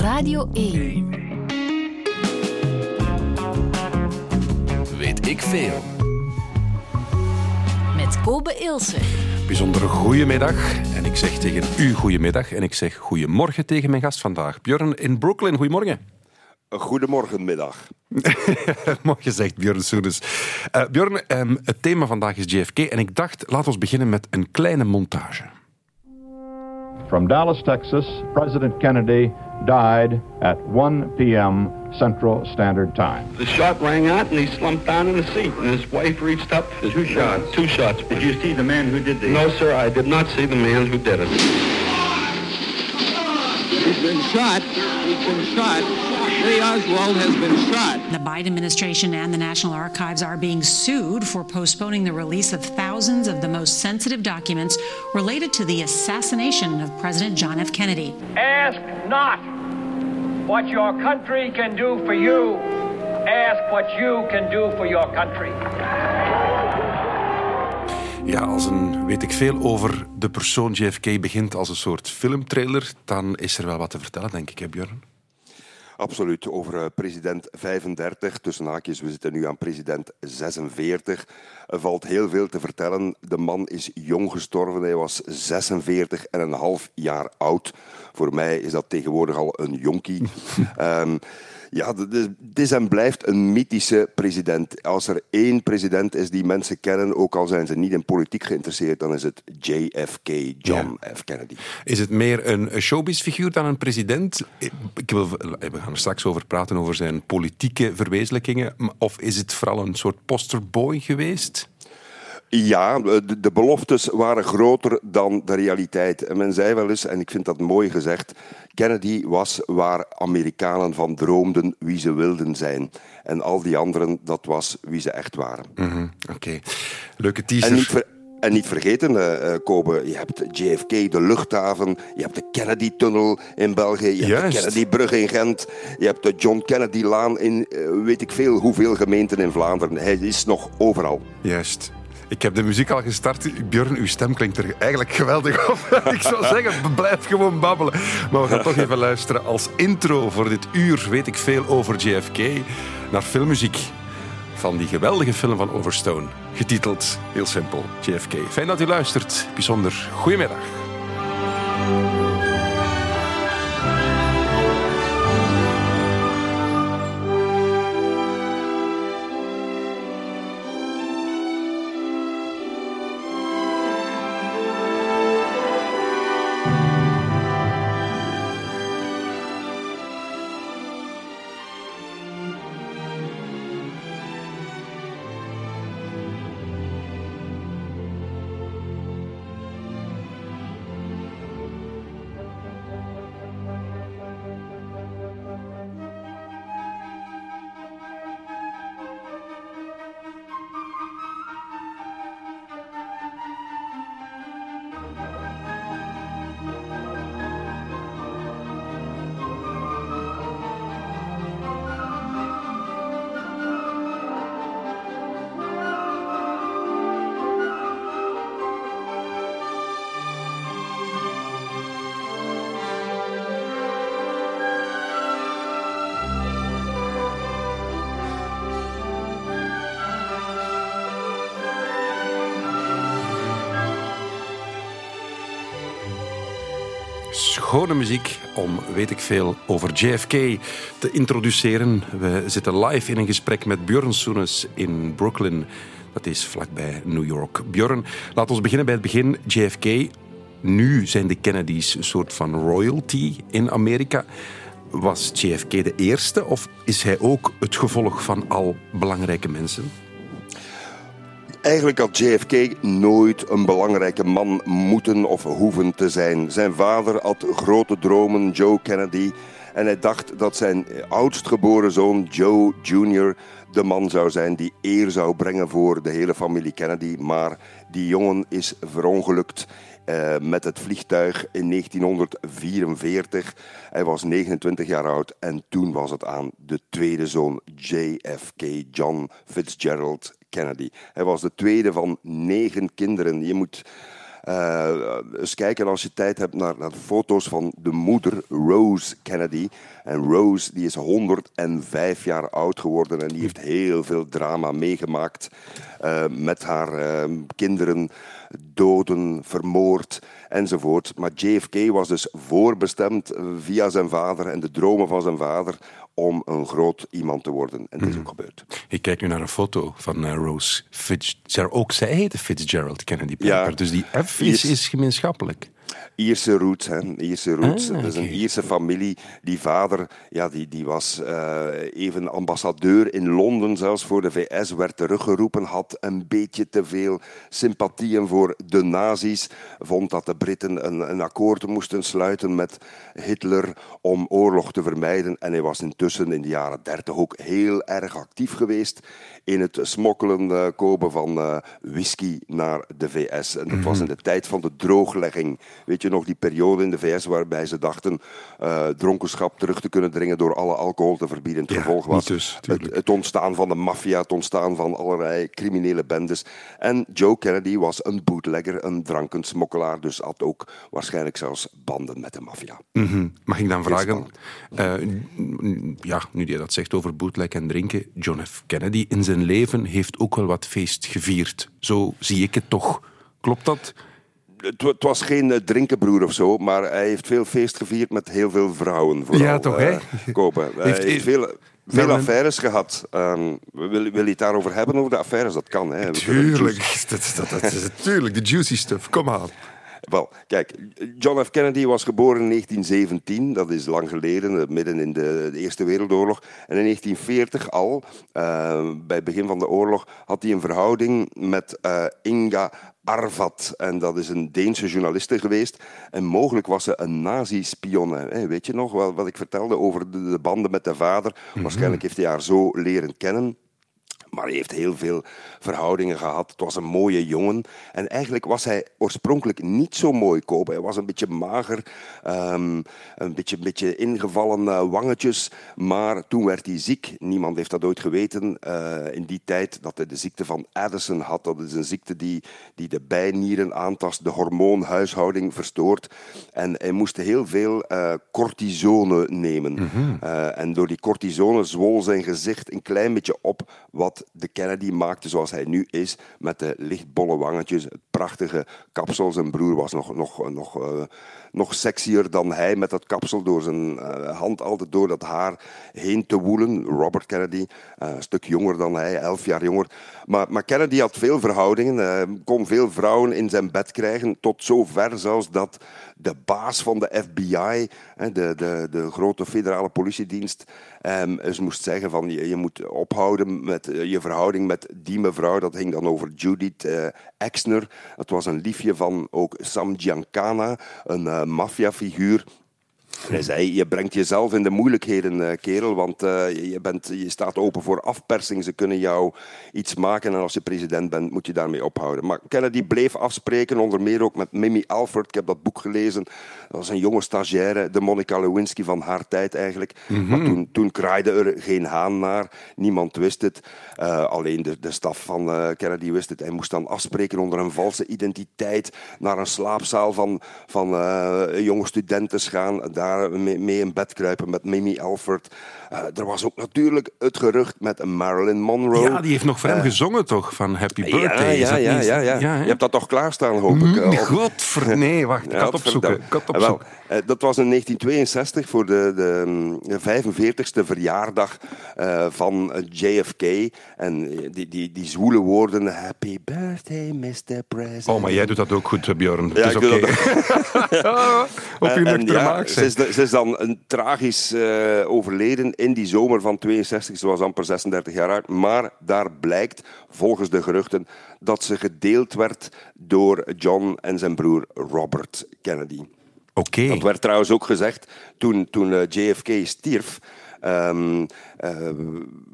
Radio 1. Weet ik veel. Met Kobe Ilse. Bijzonder goedemiddag. En ik zeg tegen u goedemiddag. En ik zeg goedemorgen tegen mijn gast vandaag. Björn in Brooklyn. Goedemorgen. Goedemorgenmiddag. Mooi gezegd, Björn Soenes. Uh, Björn, um, het thema vandaag is JFK. En ik dacht, laten we beginnen met een kleine montage. From Dallas, Texas, President Kennedy died at 1 p.m. Central Standard Time. The shot rang out and he slumped down in the seat and his wife reached up. Two shots. Two shots. Did you see the man who did this? No, sir, I did not see the man who did it. He's been shot. He's been shot. Lee Oswald has been shot. The Biden administration and the National Archives are being sued for postponing the release of thousands of the most sensitive documents related to the assassination of President John F. Kennedy. Ask not what your country can do for you. Ask what you can do for your country. Ja, als een weet ik veel over de persoon JFK begint als een soort filmtrailer, dan is er wel wat te vertellen, denk ik, hè Björn? Absoluut, over uh, president 35, tussen haakjes, we zitten nu aan president 46. Er valt heel veel te vertellen. De man is jong gestorven, hij was 46 en een half jaar oud. Voor mij is dat tegenwoordig al een jonkie. um, ja, dit is en blijft een mythische president. Als er één president is die mensen kennen, ook al zijn ze niet in politiek geïnteresseerd, dan is het JFK, John ja. F. Kennedy. Is het meer een showbiz-figuur dan een president? Ik wil, we gaan er straks over praten, over zijn politieke verwezenlijkingen. Of is het vooral een soort posterboy geweest? Ja, de, de, beloftes waren groter dan de realiteit. En men zei wel eens, en ik vind dat mooi gezegd, Kennedy was waar Amerikanen van droomden wie ze wilden zijn. En al die anderen, dat was wie ze echt waren. Mm -hmm. Oké, okay. leuke teaser. En niet, ver, en niet vergeten, uh, Kobe, je hebt JFK, de luchthaven, je hebt de Kennedy-tunnel in België, je Juist. hebt de Kennedy-brug in Gent, je hebt de John Kennedy-laan in uh, weet ik veel hoeveel gemeenten in Vlaanderen. Hij is nog overal. Juist. Ik heb de muziek al gestart. Björn, uw stem klinkt er eigenlijk geweldig op. ik zou zeggen, blijf gewoon babbelen. Maar we gaan toch even luisteren als intro voor dit uur. Weet ik veel over JFK. Naar filmmuziek van die geweldige film van Overstone. Getiteld, heel simpel, JFK. Fijn dat u luistert. Bijzonder goedemiddag. Schone muziek om, weet ik veel, over JFK te introduceren. We zitten live in een gesprek met Björn Soenes in Brooklyn. Dat is vlakbij New York. Björn, laten we beginnen bij het begin. JFK, nu zijn de Kennedys een soort van royalty in Amerika. Was JFK de eerste of is hij ook het gevolg van al belangrijke mensen? Eigenlijk had JFK nooit een belangrijke man moeten of hoeven te zijn. Zijn vader had grote dromen, Joe Kennedy. En hij dacht dat zijn oudst geboren zoon, Joe Jr., de man zou zijn die eer zou brengen voor de hele familie Kennedy. Maar die jongen is verongelukt uh, met het vliegtuig in 1944. Hij was 29 jaar oud en toen was het aan de tweede zoon, JFK, John Fitzgerald Kennedy. Hij was de tweede van negen kinderen. Je moet Uh, eens kijken als je tijd hebt naar, naar foto's van de moeder, Rose Kennedy. En Rose die is 105 jaar oud geworden en die heeft heel veel drama meegemaakt uh, met haar uh, kinderen, doden, vermoord enzovoort. Maar JFK was dus voorbestemd via zijn vader en de dromen van zijn vader om een groot iemand te worden. En dat is ook gebeurd. Ik kijk nu naar een foto van uh, Rose Fitzgerald. Ook zij heette Fitzgerald Kennedy Ja, dus die F is, is gemeenschappelijk. Ierse roots, hè. Ierse roots. Ah, dat is een Ierse familie. Die vader ja, die, die was uh, even ambassadeur in Londen, zelfs voor de VS, werd teruggeroepen, had een beetje te veel sympathieën voor de nazi's, vond dat de Britten een, een akkoord moesten sluiten met Hitler om oorlog te vermijden. En hij was intussen in de jaren dertig ook heel erg actief geweest in het smokkelen, uh, kopen van uh, whisky naar de VS. En dat was mhm. in de tijd van de drooglegging. Weet je nog, die periode in de VS waarbij ze dachten uh, dronkenschap terug te kunnen dringen door alle alcohol te verbieden. Het gevolg was dus, het, het, ontstaan van de maffia, het ontstaan van allerlei criminele bendes. En Joe Kennedy was een bootlegger, een drankensmokkelaar, dus had ook waarschijnlijk zelfs banden met de maffia. Mm Mag ik dan vragen, uh, ja, nu je dat zegt over bootleg en drinken, John F. Kennedy in zijn leven heeft ook wel wat feest gevierd. Zo zie ik het toch. Klopt dat? Het, was geen uh, drinkenbroer of zo, maar hij heeft veel feest gevierd met heel veel vrouwen. Vooral, ja, toch, hè? Uh, kopen. Hij heeft, heeft veel, veel affaires gehad. Um, wil, wil je het daarover hebben, over de affaires? Dat kan, hè? Tuurlijk. Dat, dat, dat, is tuurlijk, de juicy stuff. Kom aan. Wel, kijk, John F. Kennedy was geboren in 1917, dat is lang geleden, midden in de, Eerste Wereldoorlog. En in 1940 al, uh, bij het begin van de oorlog, had hij een verhouding met uh, Inga Arvat. En dat is een Deense journaliste geweest. En mogelijk was ze een nazi-spionne. Weet je nog wat, wat ik vertelde over de, banden met de vader? Mhm. Waarschijnlijk heeft hij haar zo leren kennen. Maar hij heeft heel veel verhoudingen gehad. Het was een mooie jongen. En eigenlijk was hij oorspronkelijk niet zo mooi kopen. Hij was een beetje mager, um, een beetje, beetje ingevallen uh, wangetjes. Maar toen werd hij ziek. Niemand heeft dat ooit geweten uh, in die tijd dat hij de ziekte van Addison had. Dat is een ziekte die, die de bijnieren aantast, de hormoonhuishouding verstoort. En hij moest heel veel uh, cortisone nemen. Mm -hmm. en door die cortisone zwol zijn gezicht een klein beetje op wat de Kennedy maakte zoals hij nu is, met de lichtbolle wangetjes, het prachtige kapsel. Zijn broer was nog, nog, nog, uh, nog sexier dan hij met dat kapsel, door zijn uh, hand altijd door dat haar heen te woelen. Robert Kennedy, uh, een stuk jonger dan hij, elf jaar jonger. Maar, maar Kennedy had veel verhoudingen, kon veel vrouwen in zijn bed krijgen, tot zover zelfs dat de baas van de FBI, de, de, de grote federale politiedienst, eens moest zeggen van je, je moet ophouden met je verhouding met die mevrouw. Dat ging dan over Judith Exner. Dat was een liefje van ook Sam Giancana, een uh, maffiafiguur hij zei, je brengt jezelf in de moeilijkheden, eh, kerel, want uh, je, bent, je staat open voor afpersing. Ze kunnen jou iets maken en als je president bent, moet je daarmee ophouden. Maar Kennedy bleef afspreken, onder meer ook met Mimi Alford. Ik heb dat boek gelezen. Dat was een jonge stagiaire, de Monica Lewinsky van haar tijd eigenlijk. Mm -hmm. Maar toen, toen kraaide er geen haan naar. Niemand wist het. Uh, alleen de, de staf van uh, Kennedy wist het. Hij moest dan afspreken onder een valse identiteit naar een slaapzaal van, van jonge studenten gaan. Daar mee in bed kruipen met Mimi Alford. Uh, er was ook natuurlijk het gerucht met Marilyn Monroe. Ja, die heeft nog voor hem uh, gezongen toch, van Happy Birthday. Ja, ja, ja, ja, ja. ja Je hebt dat toch klaarstaan, hoop ik. Uh, Godver... Nee, wacht, ik had opzoeken. Ik. Wel, dat was in 1962 voor de, de, de 45ste verjaardag van JFK. En die, die, die zwoele woorden, Happy Birthday, Mr. President. Oh, maar jij doet dat ook goed, Bjorn. Ja, het is oké. Okay. Op je nuchtere maak, is, ze is dan een tragisch overleden in die zomer van 62. Ze was amper 36 jaar oud. Maar daar blijkt, volgens de geruchten, dat ze gedeeld werd door John en zijn broer Robert Kennedy. Oké. Dat werd trouwens ook gezegd toen, toen uh, JFK stierf. Um, uh,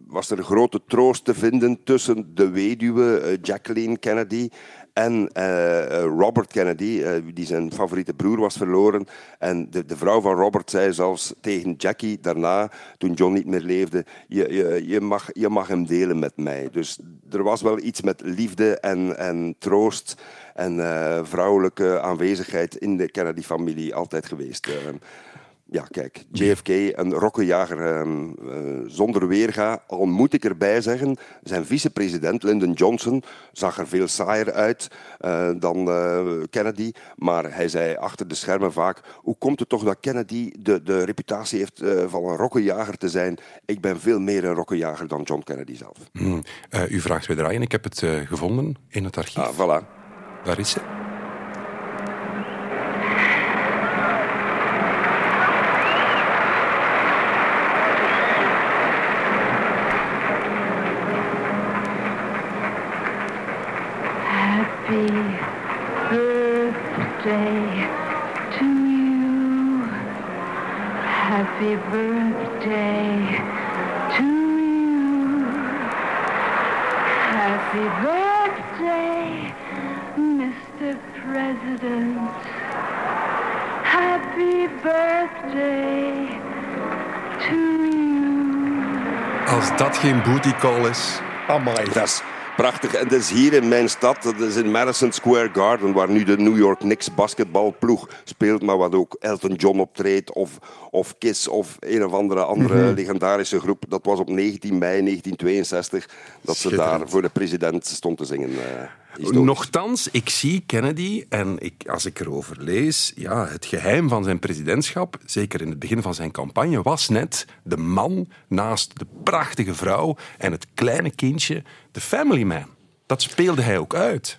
was er grote troost te vinden tussen de weduwe uh, Jacqueline Kennedy en eh, Robert Kennedy, eh, die zijn favoriete broer was verloren. En de, de vrouw van Robert zei zelfs tegen Jackie daarna, toen John niet meer leefde, je, je, je, mag, je mag hem delen met mij. Dus er was wel iets met liefde en, en troost en vrouwelijke aanwezigheid in de Kennedy-familie altijd geweest. Ja, kijk, JFK, een rokkenjager uh, zonder weerga. Al moet ik erbij zeggen, zijn vicepresident Lyndon Johnson zag er veel saaier uit uh, dan Kennedy. Maar hij zei achter de schermen vaak, hoe komt het toch dat Kennedy de, de reputatie heeft van een rokkenjager te zijn? Ik ben veel meer een rokkenjager dan John Kennedy zelf. Hmm. u vraagt weer draaien, ik heb het gevonden in het archief. Ah, voilà. Daar is ze. Happy birthday to you. Happy birthday to you. Happy birthday. Mr. President, happy birthday to you. Als dat geen booty call is. Amai. Dat is prachtig. En dat is hier in mijn stad, dat is in Madison Square Garden, waar nu de New York Knicks basketbalploeg speelt, maar wat ook Elton John optreedt, of, of Kiss, of een of andere andere Mhm. legendarische groep. Dat was op 19 mei 1962 dat ze daar voor de president stond te zingen. Historisch. Nochtans, ik zie Kennedy en ik, als ik erover lees, ja, het geheim van zijn presidentschap, zeker in het begin van zijn campagne, was net de man naast de prachtige vrouw en het kleine kindje, de family man. Dat speelde hij ook uit.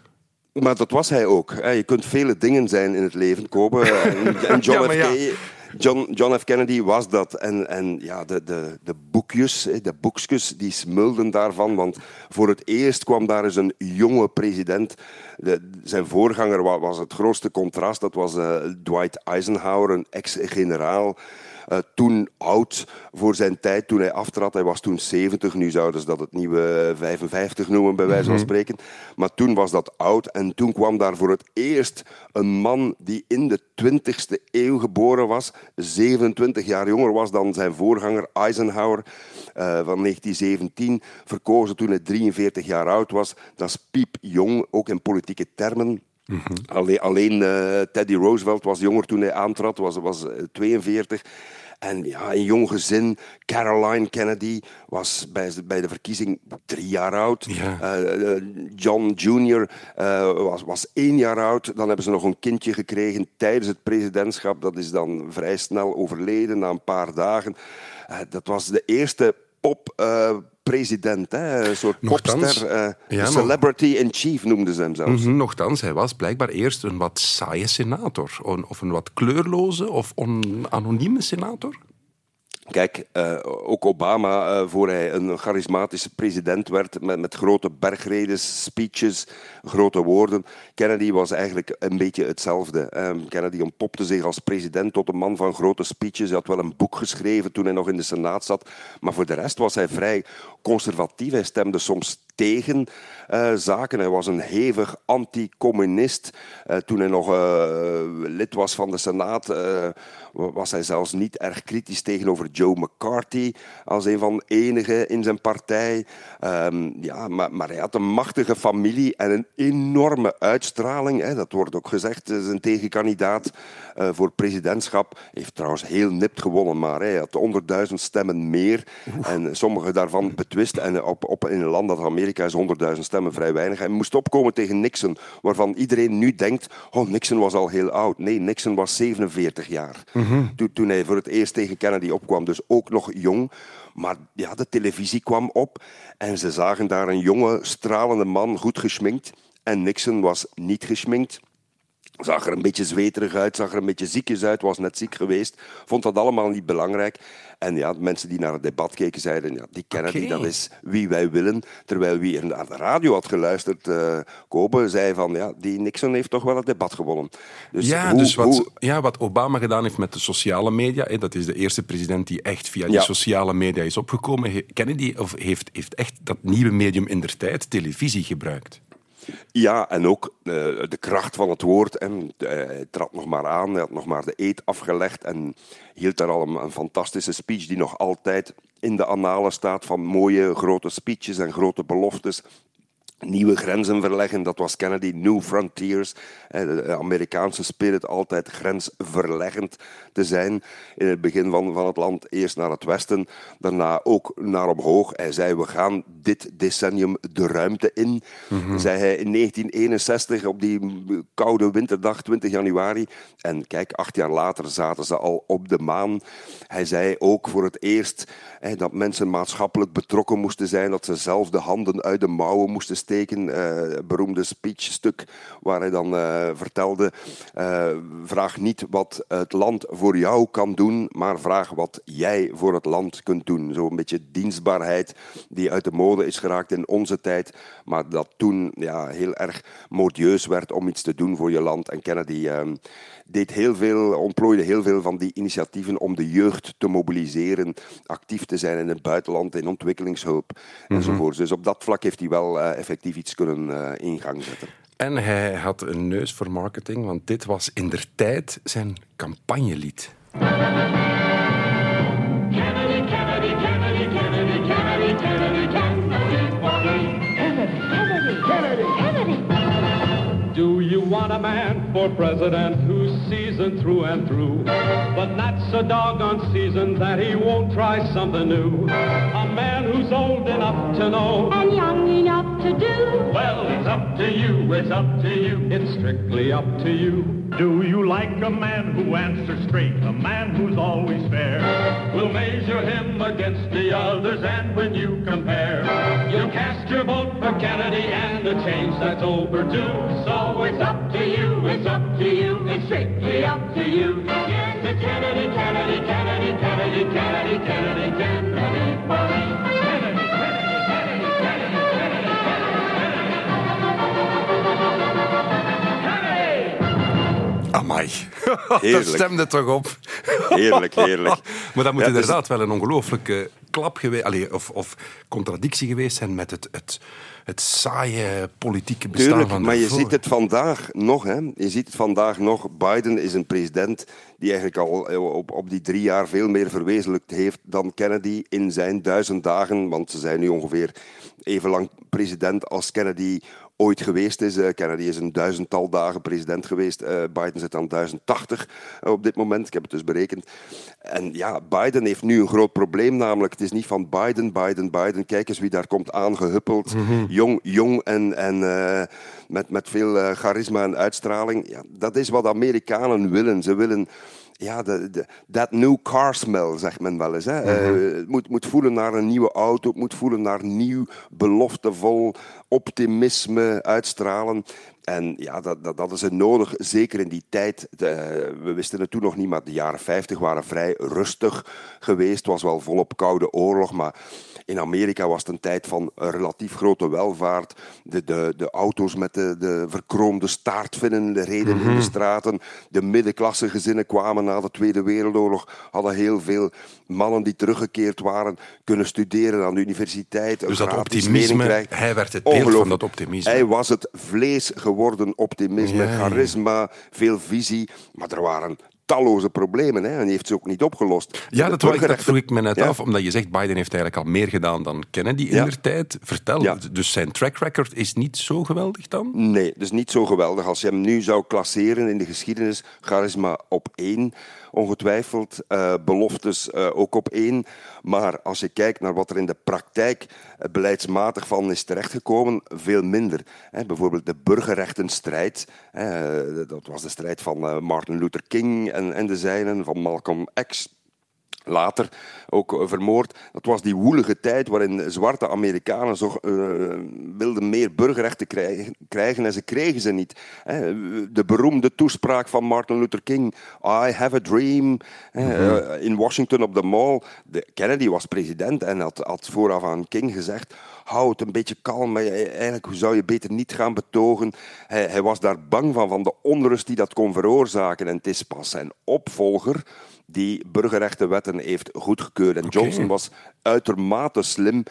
Maar dat was hij ook. Je kunt vele dingen zijn in het leven, Kobe. En, John, Ja, maar F. ja. John, John F. Kennedy was dat. En, en ja, de, de, de boekjes, de boekjes, die smulden daarvan. Want voor het eerst kwam daar eens een jonge president. De, zijn voorganger wa- was het grootste contrast. Dat was eh, Dwight Eisenhower, een ex-generaal. Eh, toen oud voor zijn tijd, toen hij aftrad. Hij was toen 70, nu zouden ze dat het nieuwe 55 noemen, bij wijze van Mhm. spreken. Maar toen was dat oud en toen kwam daar voor het eerst een man die in de 20ste eeuw geboren was, 27 jaar jonger was dan zijn voorganger Eisenhower eh, van 1917, verkozen toen hij 43 jaar oud was. Dat is piepjong, ook in politieke termen. Alleen, alleen eh, Teddy Roosevelt was jonger toen hij aantrad, was, was eh, 42. En ja, een jong gezin. Caroline Kennedy was bij, bij de verkiezing drie jaar oud. Ja. Eh, eh, John Jr. eh, was, was één jaar oud. Dan hebben ze nog een kindje gekregen tijdens het presidentschap. Dat is dan vrij snel overleden, na een paar dagen. Eh, dat was de eerste pop-president, een soort Nochtans, popster. eh, ja, celebrity in chief noemden ze hem zelfs. Mhm, Nochtans, hij was blijkbaar eerst een wat saaie senator. Of een wat kleurloze of on- anonieme senator. Kijk, eh, ook Obama, eh, voor hij een charismatische president werd, met, met grote bergredes, speeches, grote woorden. Kennedy was eigenlijk een beetje hetzelfde. Ehm, Kennedy ontpopte zich als president tot een man van grote speeches. Hij had wel een boek geschreven toen hij nog in de Senaat zat. Maar voor de rest was hij vrij conservatief. Hij stemde soms tegen eh, zaken. Hij was een hevig anti-communist. Eh, toen hij nog eh, lid was van de Senaat, was hij zelfs niet erg kritisch tegenover Joe McCarthy als een van de enigen in zijn partij. Ehm, ja, maar, maar hij had een machtige familie en een enorme uitstraling. Hè. Dat wordt ook gezegd. Zijn tegenkandidaat voor presidentschap heeft trouwens heel nipt gewonnen, maar hij had 100.000 stemmen meer. En sommige daarvan betwist. En op, op, in een land als Amerika is 100.000 stemmen vrij weinig. Hij moest opkomen tegen Nixon, waarvan iedereen nu denkt: oh, Nixon was al heel oud. Nee, Nixon was 47 jaar. Toen, toen hij voor het eerst tegen Kennedy opkwam, dus ook nog jong. Maar ja, de televisie kwam op en ze zagen daar een jonge, stralende man, goed geschminkt. En Nixon was niet geschminkt. Zag er een beetje zweterig uit, zag er een beetje ziekjes uit, was net ziek geweest. Vond dat allemaal niet belangrijk. En ja, de mensen die naar het debat keken zeiden, ja, die Kennedy, dat is wie wij willen. Terwijl wie er naar de radio had geluisterd, eh Kobe, zei van, ja, die Nixon heeft toch wel het debat gewonnen. Dus ja, hoe- dus wat, hoe- ja, wat Obama gedaan heeft met de sociale media, hè, dat is de eerste president die echt via die sociale media is opgekomen. Kennedy of heeft, heeft echt dat nieuwe medium in der tijd, televisie, gebruikt. Ja, en ook uh, de kracht van het woord. En, uh, hij trad nog maar aan, hij had nog maar de eet afgelegd en hield daar al een, een, fantastische speech die nog altijd in de annalen staat van mooie grote speeches en grote beloftes nieuwe grenzen verleggen. Dat was Kennedy, New Frontiers. De Amerikaanse spirit altijd grensverleggend te zijn. In het begin van, van het land eerst naar het westen, daarna ook naar omhoog. Hij zei, we gaan dit decennium de ruimte in. Mm Zei hij in 1961 op die koude winterdag, 20 januari. En kijk, acht jaar later zaten ze al op de maan. Hij zei ook voor het eerst dat mensen maatschappelijk betrokken moesten zijn, dat ze zelf de handen uit de mouwen moesten steken. Uh, beroemde speechstuk waar hij dan uh, vertelde: uh, vraag niet wat het land voor jou kan doen, maar vraag wat jij voor het land kunt doen. Zo'n beetje dienstbaarheid die uit de mode is geraakt in onze tijd, maar dat toen ja, heel erg modieus werd om iets te doen voor je land. En Kennedy deed heel veel, ontplooide heel veel van die initiatieven om de jeugd te mobiliseren, actief te zijn in het buitenland, in ontwikkelingshulp mm enzovoort. Dus op dat vlak heeft hij wel uh, effectief iets kunnen uh, in gang zetten. En hij had een neus voor marketing, want dit was in der tijd zijn campagnelied. Kennedy, Kennedy, Kennedy, Kennedy, Kennedy, Kennedy, Do you want a man for president who's seasoned through and through, but not so doggone seasoned that he won't try something new? A man who's old enough to know and young enough to do. Well, it's up to you, it's up to you, it's strictly up to you. Do you like a man who answers straight, a man who's always fair? We'll measure him against the others, and when you compare, you cast your vote for Kennedy and the change that's overdue. So it's up to you, it's up to you, it's strictly up to you. Yes, it's Kennedy, Kennedy, Kennedy, Kennedy, Kennedy, Kennedy, Kennedy, for me. Amai, dat stemde toch op. Heerlijk, heerlijk. maar dat moet ja, inderdaad dus... wel een ongelooflijke klap geweest, of, of contradictie geweest zijn met het, het, het saaie politieke bestaan Tuurlijk, van maar je ziet het vandaag nog. Hè. Je ziet het vandaag nog. Biden is een president die eigenlijk al op, op die drie jaar veel meer verwezenlijkt heeft dan Kennedy in zijn duizend dagen. Want ze zijn nu ongeveer even lang president als Kennedy ooit geweest is. Uh, Kennedy is een duizendtal dagen president geweest. Uh, Biden zit aan 1080 uh, op dit moment. Ik heb het dus berekend. En ja, Biden heeft nu een groot probleem, namelijk het is niet van Biden, Biden, Biden. Kijk eens wie daar komt aangehuppeld. Mm -hmm. Jong, jong en, en met, met veel charisma en uitstraling. Ja, dat is wat Amerikanen willen. Ze willen ja, de, de, that new car smell, zegt men wel eens. Hè. Mm -hmm. uh, het moet, moet voelen naar een nieuwe auto, het moet voelen naar nieuw, beloftevol, optimisme, uitstralen. En ja, dat, dat, dat is er nodig, zeker in die tijd. De, we wisten het toen nog niet, maar de jaren 50 waren vrij rustig geweest. Het was wel volop koude oorlog, maar in Amerika was het een tijd van relatief grote welvaart. De, de, de auto's met de, de verkroomde staartvinnen de reden mm -hmm. in de straten. De middenklasse gezinnen kwamen na de Tweede Wereldoorlog. Hadden heel veel mannen die teruggekeerd waren kunnen studeren aan de universiteit. Dus dat optimisme, hij werd het beeld van dat optimisme. Hij was het vlees geworden optimisme, ja, ja. charisma, veel visie. Maar er waren talloze problemen hè, en die heeft ze ook niet opgelost. Ja, dat, ik, dat vroeg ik me net ja. af, omdat je zegt Biden heeft eigenlijk al meer gedaan dan Kennedy in ja. der tijd. Vertel, ja. dus zijn track record is niet zo geweldig dan? Nee, dus niet zo geweldig. Als je hem nu zou klasseren in de geschiedenis, charisma op één, ongetwijfeld. Uh, beloftes uh, ook op één. Maar als je kijkt naar wat er in de praktijk uh, beleidsmatig van is terechtgekomen, veel minder. Bijvoorbeeld de burgerrechtenstrijd. Dat was de strijd van Martin Luther King en, en de zijnen, van Malcolm X later ook vermoord. Dat was die woelige tijd waarin zwarte Amerikanen zo, uh, wilden meer burgerrechten krijgen, krijgen en ze kregen ze niet. De beroemde toespraak van Martin Luther King, I have a dream, mm-hmm. in Washington op de Mall. De Kennedy was president en had, had vooraf aan King gezegd hou het een beetje kalm. Maar eigenlijk zou je beter niet gaan betogen. Hij, hij was daar bang van, van de onrust die dat kon veroorzaken. En het is pas zijn opvolger die burgerrechtenwetten heeft goedgekeurd. En Johnson was uitermate slim.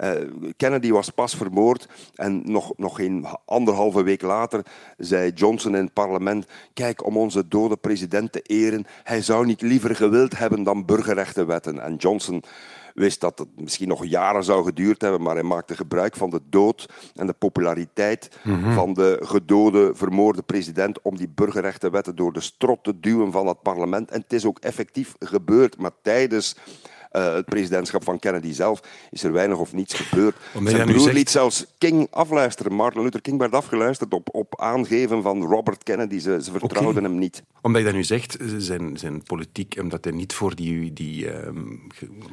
Uh, Kennedy was pas vermoord en nog, nog geen anderhalve week later zei Johnson in het parlement: Kijk, om onze dode president te eren, hij zou niet liever gewild hebben dan burgerrechtenwetten. En Johnson wist dat het misschien nog jaren zou geduurd hebben, maar hij maakte gebruik van de dood en de populariteit Mhm. van de gedode, vermoorde president om die burgerrechtenwetten door de strot te duwen van het parlement. En het is ook effectief gebeurd, maar tijdens eh, het presidentschap van Kennedy zelf is er weinig of niets gebeurd. Omdat Zijn broer zegt- liet zelfs King afluisteren. Martin Luther King werd afgeluisterd op, op aangeven van Robert Kennedy. Ze, ze vertrouwden hem niet. Omdat je dat nu zegt, zijn, zijn politiek, omdat hij niet voor die... die ehm,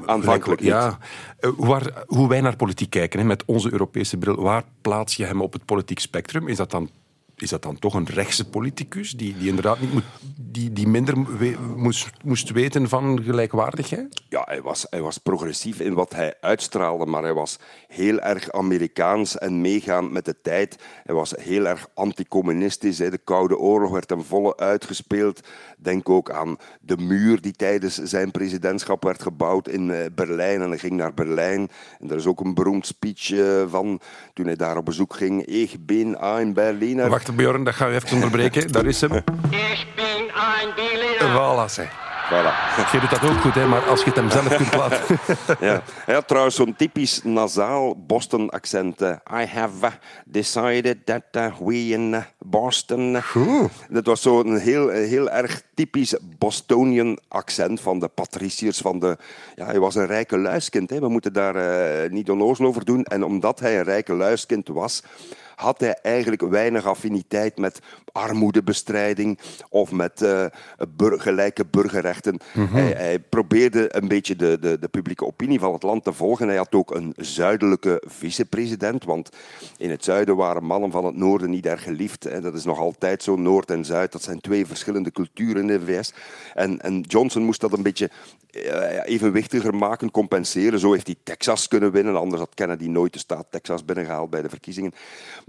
Aanvankelijk Ja. Eh, Waar, hoe wij naar politiek kijken, hè, met onze Europese bril, waar plaats je hem op het politiek spectrum? Is dat dan, is dat dan toch een rechtse politicus die, die inderdaad niet moet, die, die minder moest, moest weten van gelijkwaardigheid? Ja, hij was, hij was progressief in wat hij uitstraalde, maar hij was heel erg Amerikaans en meegaand met de tijd. Hij was heel erg anticommunistisch. De Koude Oorlog werd hem volle uitgespeeld. Denk ook aan de muur die tijdens zijn presidentschap werd gebouwd in eh, Berlijn. En hij ging naar Berlijn. En er is ook een beroemd speech eh, van toen hij daar op bezoek ging. Ik ben een Berliner. Wacht, Bjorn, dat gaan we even onderbreken. Daar is hem. Ich bin ein Berliner. Voilà, zeg. Voilà. Je doet dat ook goed, hè, maar als je het hem zelf kunt laten... Ja. Hij had trouwens zo'n typisch nasaal Boston-accent. I have uh, decided that uh, we in uh, Boston... Dat was zo'n heel, heel erg typisch Bostonian accent van de patriciërs. Van de, ja, hij was een rijke luiskind. Hè. We moeten daar eh, niet onnozel over doen. En omdat hij een rijke luiskind was had hij eigenlijk weinig affiniteit met armoedebestrijding of met eh, bur- gelijke burgerrechten. hij, hij probeerde een beetje de, de, de publieke opinie van het land te volgen. Hij had ook een zuidelijke vicepresident, want in het zuiden waren mannen van het noorden niet erg geliefd. En dat is nog altijd zo, Noord en Zuid. Dat zijn twee verschillende culturen in de VS. En, en Johnson moest dat een beetje eh, evenwichtiger maken, compenseren. Zo heeft hij Texas kunnen winnen. Anders had Kennedy nooit de staat Texas binnengehaald bij de verkiezingen.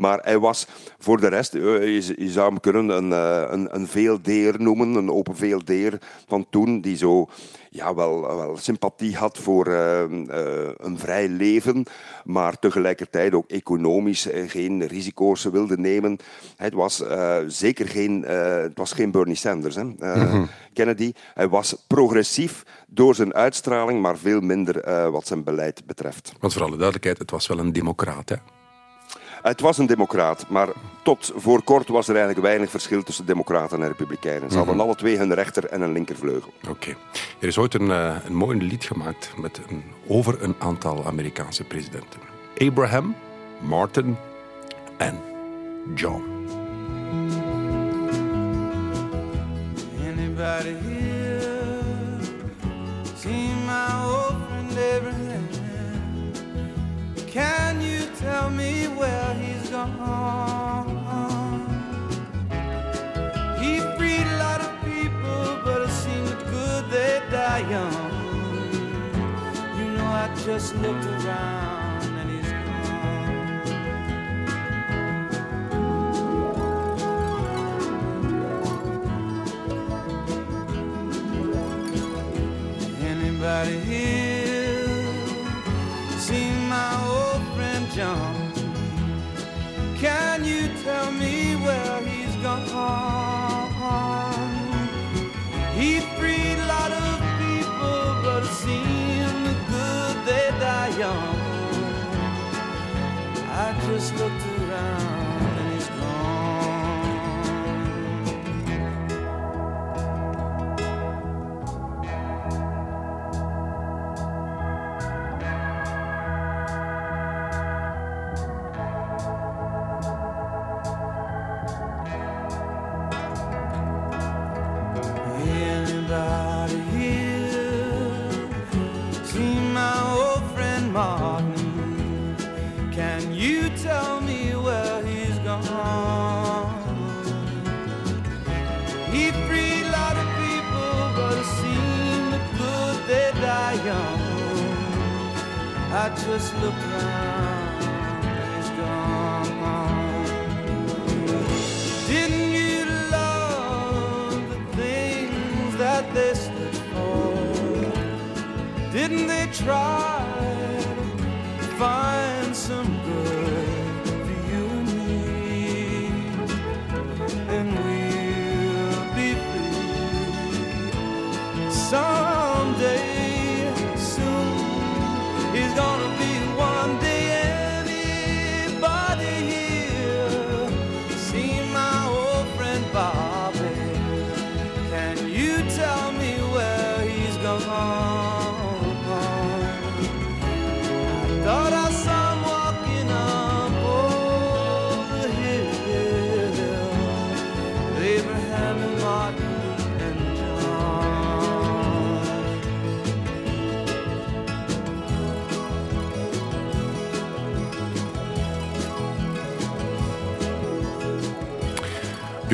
Maar hij was voor de rest, eh, je, je zou hem kunnen een, eh, een, een veeldeer noemen, een open veeldeer van toen, die zo ja, wel, wel sympathie had voor eh, eh, een vrij leven, maar tegelijkertijd ook economisch geen risico's wilde nemen. Het was zeker geen, het was geen Bernie Sanders. Hè. Eh, Kennedy, hij was progressief door zijn uitstraling, maar veel minder wat zijn beleid betreft. Want voor alle duidelijkheid, het was wel een democraat, hè? Het was een democraat, maar tot voor kort was er eigenlijk weinig verschil tussen democraten en republikeinen. Ze hadden alle twee hun rechter- en een linkervleugel. Oké. Er is ooit een, eh, een mooi lied gemaakt met een, over een aantal Amerikaanse presidenten. Abraham, Martin en John. Anybody just looked around you tell me where he's gone? He freed a lot of people, but it seemed good they die young. I just looked around, and he's gone. Didn't you love the things that they stood for? Didn't they try to find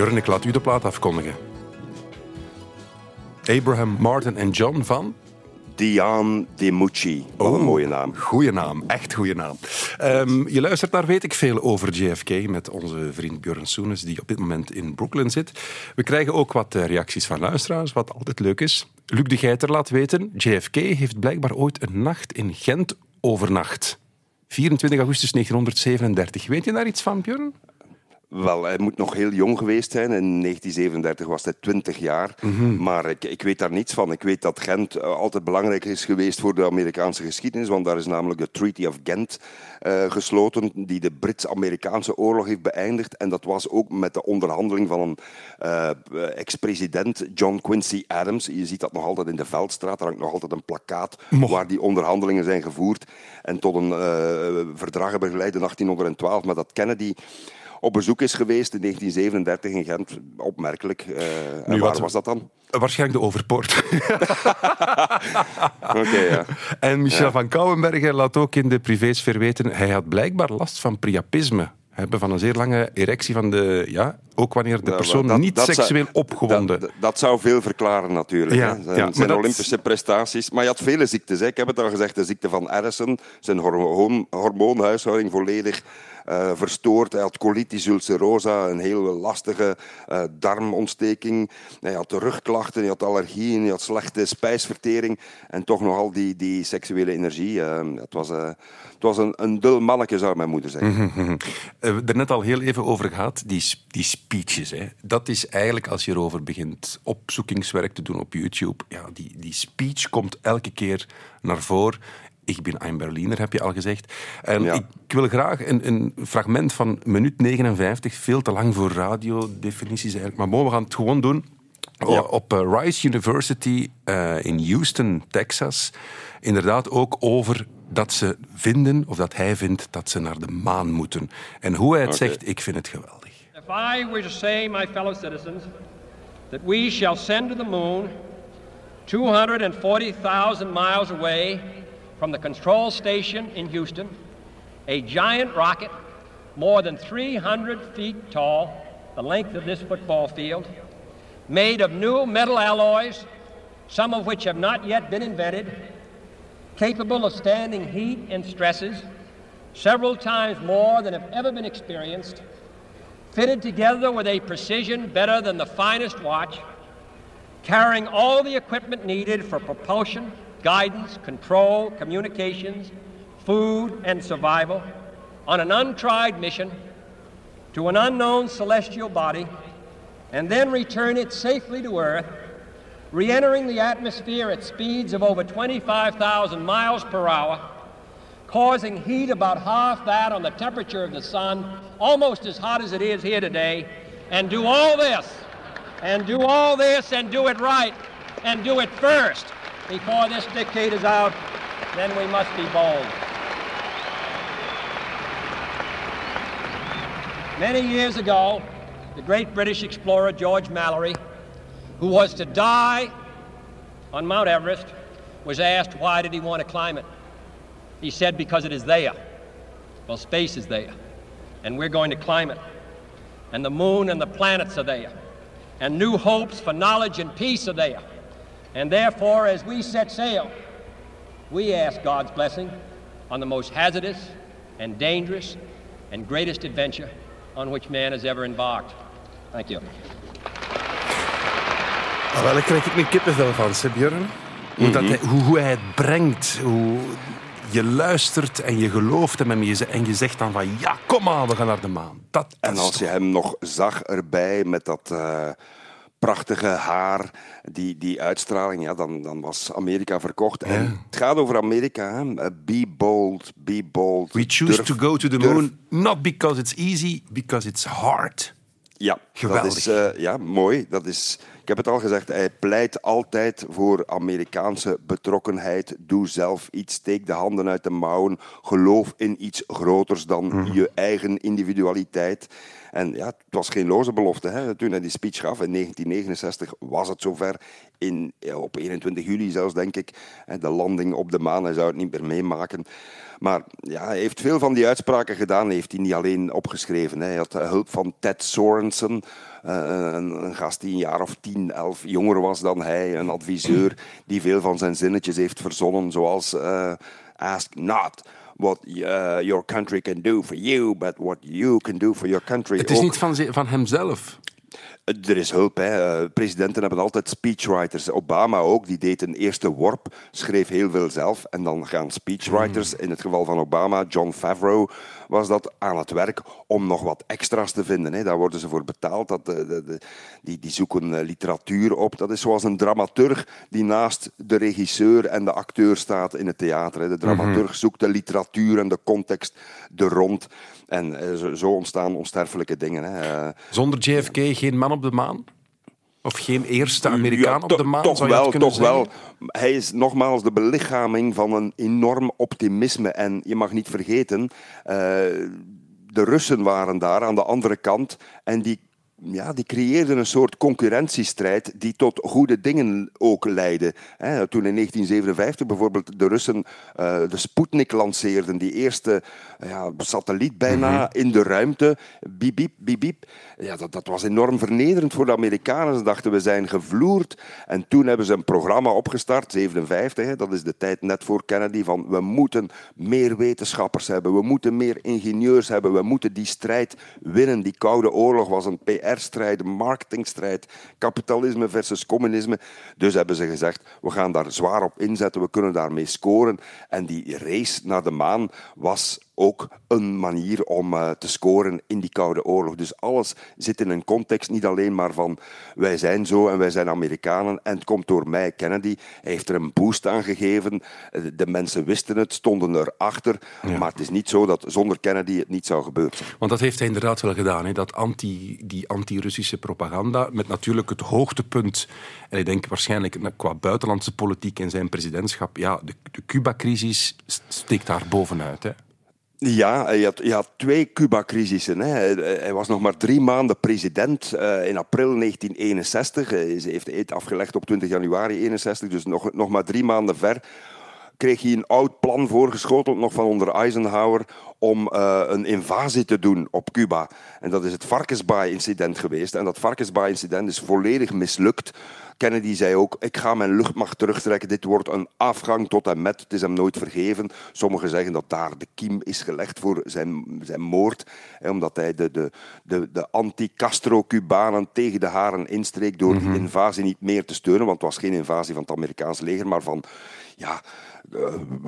Björn, ik laat u de plaat afkondigen. Abraham, Martin en John van... Diane DiMucci. Wat een mooie naam. Goeie naam, echt goede naam. Ehm, je luistert naar Weet ik Veel over JFK met onze vriend Björn Soenes, die op dit moment in Brooklyn zit. We krijgen ook wat eh, reacties van luisteraars, wat altijd leuk is. Luc de Geiter laat weten, JFK heeft blijkbaar ooit een nacht in Gent overnacht. 24 augustus 1937. Weet je daar iets van, Björn? Wel, hij moet nog heel jong geweest zijn. In 1937 was hij 20 jaar. Maar ik, ik weet daar niets van. Ik weet dat Gent eh, altijd belangrijk is geweest voor de Amerikaanse geschiedenis. Want daar is namelijk de Treaty of Ghent eh, gesloten, die de Brits-Amerikaanse oorlog heeft beëindigd. En dat was ook met de onderhandeling van een eh, ex-president, John Quincy Adams. Je ziet dat nog altijd in de Veldstraat. Daar hangt nog altijd een plakkaat waar die onderhandelingen zijn gevoerd. En tot een verdrag hebben geleid in 1812, maar dat Kennedy op bezoek is geweest in 1937 in Gent. Opmerkelijk. En Nu, waar wat- was dat dan? Waarschijnlijk de Overpoort. Oké, ja. En Michel Ja. van Kouwenbergen laat ook in de privésfeer weten, hij had blijkbaar last van priapisme. Hebben van een zeer lange erectie van de... Ja, ook wanneer de Ja, persoon dat- niet dat zou- seksueel opgewonden... Dat, dat zou veel verklaren natuurlijk. Ja, hè. Zijn, ja, Olympische prestaties. Maar je had vele ziektes. Hè. Ik heb het al gezegd, de ziekte van Addison. Zijn hormoon, hormoonhuishouding volledig eh, verstoord. Hij had colitis ulcerosa, een heel lastige eh, darmontsteking. Hij had rugklachten, hij had allergieën, hij had slechte spijsvertering. En toch nogal die, die seksuele energie. eh, het was, het was een, een dul manneke, zou mijn moeder zeggen. Mhm. Eh, we er net al heel even over gehad, die, die speeches. Hè. Dat is eigenlijk, als je erover begint opzoekingswerk te doen op YouTube, ja, die, die speech komt elke keer naar voren. Ik ben een Berliner, heb je al gezegd. En Ja. ik wil graag een, een fragment van minuut 59, veel te lang voor radiodefinities eigenlijk, maar bon, we gaan het gewoon doen. Ja. Op eh, Rice University eh, in Houston, Texas, inderdaad ook over dat ze vinden, of dat hij vindt, dat ze naar de maan moeten. En hoe hij het zegt, ik vind het geweldig. If I were to say, my fellow citizens, that we shall send to the moon 240,000 miles away from the control station in Houston, a giant rocket more than 300 feet tall, the length of this football field, made of new metal alloys, some of which have not yet been invented, capable of standing heat and stresses several times more than have ever been experienced, fitted together with a precision better than the finest watch, carrying all the equipment needed for propulsion, guidance, control, communications, food, and survival, on an untried mission to an unknown celestial body, and then return it safely to Earth, re entering the atmosphere at speeds of over 25,000 miles per hour, causing heat about half that on the temperature of the sun, almost as hot as it is here today, and do all this, and do all this, and do it right, and do it first before this decade is out, then we must be bold. Many years ago, the great British explorer George Mallory, who was to die on Mount Everest, was asked why did he want to climb it. He said, because it is there. Well, space is there, and we're going to climb it. And the moon and the planets are there. And new hopes for knowledge and peace are there. And therefore, as we set sail, we ask God's blessing on the most hazardous and dangerous and greatest adventure on which man has ever embarked. Thank you. Ah, wel, daar krijg ik een kippenvel van, hè, Björn. Hoe, dat hij, hoe, hoe hij het brengt, hoe je luistert en je gelooft hem en je, en je zegt dan van ja, kom aan, we gaan naar de maan. Dat, en als je hem nog zag erbij met dat uh, prachtige haar, die, die uitstraling, ja, dan, dan was Amerika verkocht. En het gaat over Amerika. Hè? Be bold, be bold. We choose to go to the moon, not because it's easy, because it's hard. Ja, Geweldig. dat is uh, ja, mooi. Dat is, ik heb het al gezegd, hij pleit altijd voor Amerikaanse betrokkenheid. Doe zelf iets, steek de handen uit de mouwen. Geloof in iets groters dan mm -hmm. je eigen individualiteit. En ja, het was geen loze belofte. Hè. Toen hij die speech gaf in 1969 was het zover. In, op 21 juli zelfs, denk ik. De landing op de maan, hij zou het niet meer meemaken. Maar ja, hij heeft veel van die uitspraken gedaan. heeft hij niet alleen opgeschreven. Hij had hulp van Ted Sorensen. Uh, een, een, gast die een jaar of 10, 11 jonger was dan hij. Een adviseur die veel van zijn zinnetjes heeft verzonnen. Zoals uh, Ask not what uh, your country can do for you, but what you can do for your country. Het is Ook, niet van, van hemzelf. Er is hulp. Hè. Presidenten hebben altijd speechwriters. Obama ook, die deed een eerste worp, schreef heel veel zelf. En dan gaan speechwriters, in het geval van Obama, John Favreau, was dat aan het werk om nog wat extra's te vinden. Hè. Daar worden ze voor betaald. Dat, de, de, die, die zoeken literatuur op. Dat is zoals een dramaturg die naast de regisseur en de acteur staat in het theater. Hè. De dramaturg zoekt de literatuur en de context er rond. En zo ontstaan onsterfelijke dingen. Hè. Zonder JFK geen man op de maan? Of geen eerste Amerikaan ja, op de maan? Toch zou wel, toch zeggen? wel. Hij is nogmaals de belichaming van een enorm optimisme. En je mag niet vergeten, uh, de Russen waren daar aan de andere kant. En die ja, die creëerden een soort concurrentiestrijd die tot goede dingen ook leidde. He, toen in 1957 bijvoorbeeld de Russen uh, de Sputnik lanceerden, die eerste ja, satelliet bijna mm -hmm. in de ruimte, biep, biep, biep, biep. Ja, dat, dat was enorm vernederend voor de Amerikanen. Ze dachten, we zijn gevloerd. En toen hebben ze een programma opgestart, 57, he, dat is de tijd net voor Kennedy, van we moeten meer wetenschappers hebben, we moeten meer ingenieurs hebben, we moeten die strijd winnen. Die Koude Oorlog was een PR PR-strijd, marketingstrijd, kapitalisme versus communisme. Dus hebben ze gezegd, we gaan daar zwaar op inzetten, we kunnen daarmee scoren. En die race naar de maan was ook een manier om uh, te scoren in die Koude Oorlog. Dus alles zit in een context, niet alleen maar van wij zijn zo en wij zijn Amerikanen en het komt door mij, Kennedy. Hij heeft er een boost aan gegeven. De mensen wisten het, stonden erachter. Ja. Maar het is niet zo dat zonder Kennedy het niet zou gebeuren. Want dat heeft hij inderdaad wel gedaan, hè? Dat anti, die anti-Russische propaganda, met natuurlijk het hoogtepunt, en ik denk waarschijnlijk qua buitenlandse politiek in zijn presidentschap, ja, de, de Cuba-crisis steekt daar bovenuit. Hè? Ja, hij had, had twee Cuba-crisissen. Hij, was nog maar drie maanden president uh, in april 1961. Hij heeft de eet afgelegd op 20 januari 1961, dus nog, nog maar drie maanden ver. Kreeg hij een oud plan voorgeschoteld, nog van onder Eisenhower, om uh, een invasie te doen op Cuba. En dat is het Varkensbaai-incident geweest. En dat Varkensbaai-incident is volledig mislukt. Kennedy zei ook, ik ga mijn luchtmacht terugtrekken. Dit wordt een afgang tot en met. Het is hem nooit vergeven. Sommigen zeggen dat daar de kiem is gelegd voor zijn, zijn moord. Hè, omdat hij de, de, de, de anti-Castro-Cubanen tegen de haren instreek door die invasie niet meer te steunen. Want het was geen invasie van het Amerikaanse leger, maar van... Ja,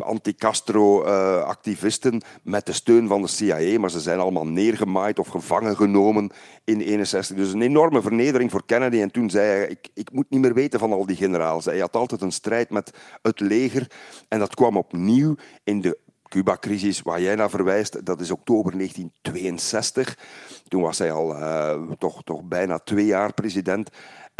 anti-Castro-activisten uh, met de steun van de CIA, maar ze zijn allemaal neergemaaid of gevangen genomen in 61. Dus een enorme vernedering voor Kennedy. En toen zei hij, ik, ik moet niet meer weten van al die generaals. Hij had altijd een strijd met het leger en dat kwam opnieuw in de Cuba-crisis, waar jij naar verwijst, dat is oktober 1962. Toen was hij al uh, toch, toch bijna twee jaar president.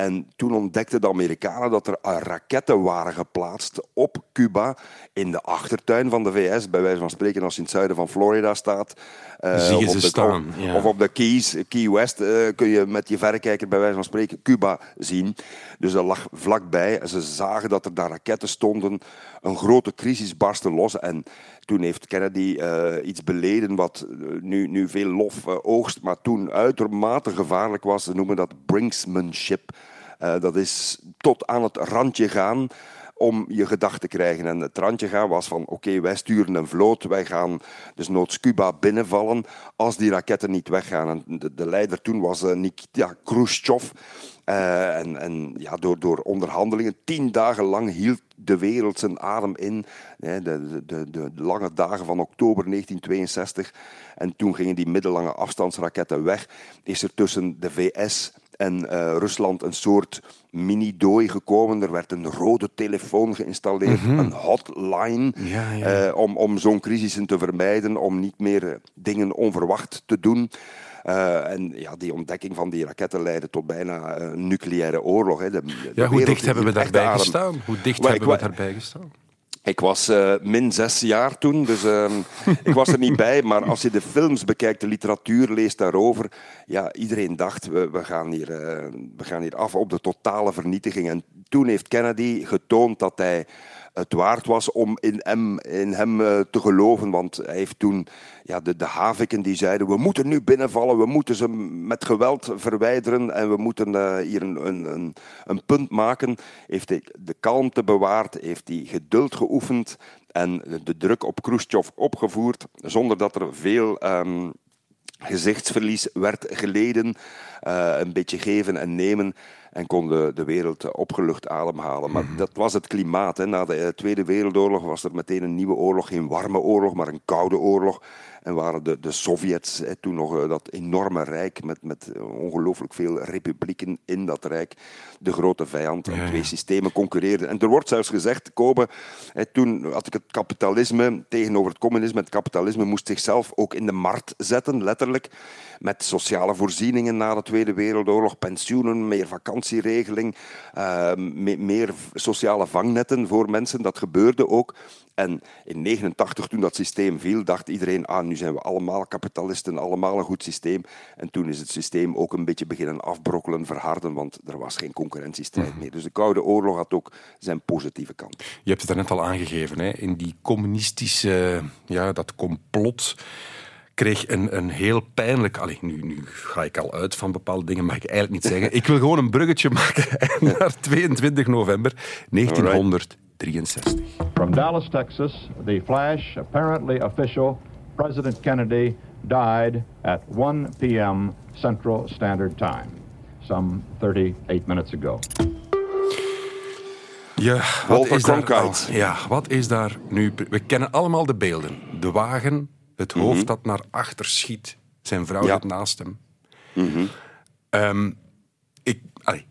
En toen ontdekten de Amerikanen dat er raketten waren geplaatst op Cuba in de achtertuin van de VS, bij wijze van spreken als je in het zuiden van Florida staat. Uh, Zie je of, ze op de, staan, of, ja. of op de Keys, Key West, uh, kun je met je verrekijker bij wijze van spreken Cuba zien. Dus dat lag vlakbij. En ze zagen dat er daar raketten stonden. Een grote crisis barstte los. En toen heeft Kennedy uh, iets beleden wat nu, nu veel lof oogst, maar toen uitermate gevaarlijk was. Ze noemen dat brinksmanship. Uh, dat is tot aan het randje gaan om je gedachten te krijgen. En het randje gaan was van, oké, wij sturen een vloot, wij gaan dus noods Cuba binnenvallen als die raketten niet weggaan. En de, de leider toen was uh, Nikita Khrushchev. Uh, en en ja, door, door onderhandelingen, tien dagen lang hield de wereld zijn adem in. De, de, de, lange dagen van oktober 1962. En toen gingen die middellange afstandsraketten weg. Is er tussen de VS en uh, Rusland een soort mini-dooi gekomen. Er werd een rode telefoon geïnstalleerd, mm -hmm. een hotline, ja, ja. Uh, om, om zo'n crisissen te vermijden, om niet meer dingen onverwacht te doen. Uh, en ja, die ontdekking van die raketten leidde tot bijna een nucleaire oorlog. Hè. De, de ja, hoe dicht hebben we daarbij gestaan? Hoe dicht hebben we daarbij gestaan? Ik was uh, min zes jaar toen, dus uh, ik was er niet bij. Maar als je de films bekijkt, de literatuur leest daarover, ja, iedereen dacht, we, we, gaan hier, uh, we gaan hier af op de totale vernietiging. En toen heeft Kennedy getoond dat hij het waard was om in hem, in hem uh, te geloven. Want hij heeft toen ja, de, de haviken die zeiden: we moeten nu binnenvallen, we moeten ze met geweld verwijderen en we moeten uh, hier een, een, een, punt maken. Heeft hij de kalmte bewaard, heeft hij geduld geoefend en de druk op Khrushchev opgevoerd, zonder dat er veel. Um, gezichtsverlies werd geleden. Uh, een beetje geven en nemen en kon de, de wereld opgelucht ademhalen. Maar dat was het klimaat. Hè. Na de Tweede Wereldoorlog was er meteen een nieuwe oorlog. Geen warme oorlog, maar een koude oorlog. En waren de, de Sovjets hè, toen nog dat enorme rijk met, met ongelooflijk veel republieken in dat rijk de grote vijand. En Ja, ja. twee systemen concurreerden. En er wordt zelfs gezegd, Kobe, hè, toen had ik het kapitalisme tegenover het communisme. Het kapitalisme moest zichzelf ook in de markt zetten, letterlijk. Met sociale voorzieningen na de Tweede Wereldoorlog, pensioenen, meer vakantieregeling, uh, me meer sociale vangnetten voor mensen. Dat gebeurde ook. En in 89, toen dat systeem viel, dacht iedereen, ah, nu zijn we allemaal kapitalisten, allemaal een goed systeem. En toen is het systeem ook een beetje beginnen afbrokkelen, verharden, want er was geen concurrentiestrijd meer. Dus de Koude Oorlog had ook zijn positieve kant. Je hebt het daarnet al aangegeven, hè? in die communistische, ja, dat complot kreeg een, een heel pijnlijk... Allee, nu, nu ga ik al uit van bepaalde dingen, mag ik eigenlijk niet zeggen. Ik wil gewoon een bruggetje maken naar 22 november 1963. From Dallas, Texas, the flash, apparently official, President Kennedy died at 1 p.m. Central Standard Time, some 38 minutes ago. Ja, wat Walter is, daar, al- ja, wat is daar nu... We kennen allemaal de beelden. De wagen, het hoofd dat naar achter schiet. Zijn vrouw Mhm. Ja. zit naast hem. Ehm, ik, allee,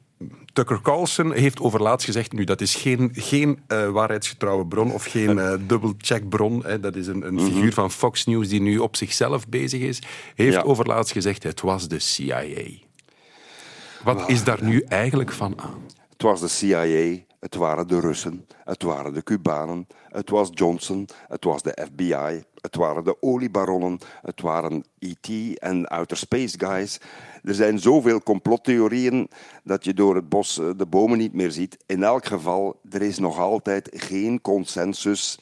Tucker Carlson heeft overlaatst gezegd, nu dat is geen, geen eh, waarheidsgetrouwe bron of geen eh dubbelcheckbron, hè, dat is een, een figuur van Fox News die nu op zichzelf bezig is, heeft Ja. overlaatst gezegd, het was de CIA. Wat is daar nu eigenlijk van aan? Het was de CIA, het waren de Russen, het waren de Cubanen, het was Johnson, het was de FBI, het waren de oliebaronnen, het waren E.T. en Outer Space Guys. Er zijn zoveel complottheorieën dat je door het bos eh, de bomen niet meer ziet. In elk geval, er is nog altijd geen consensus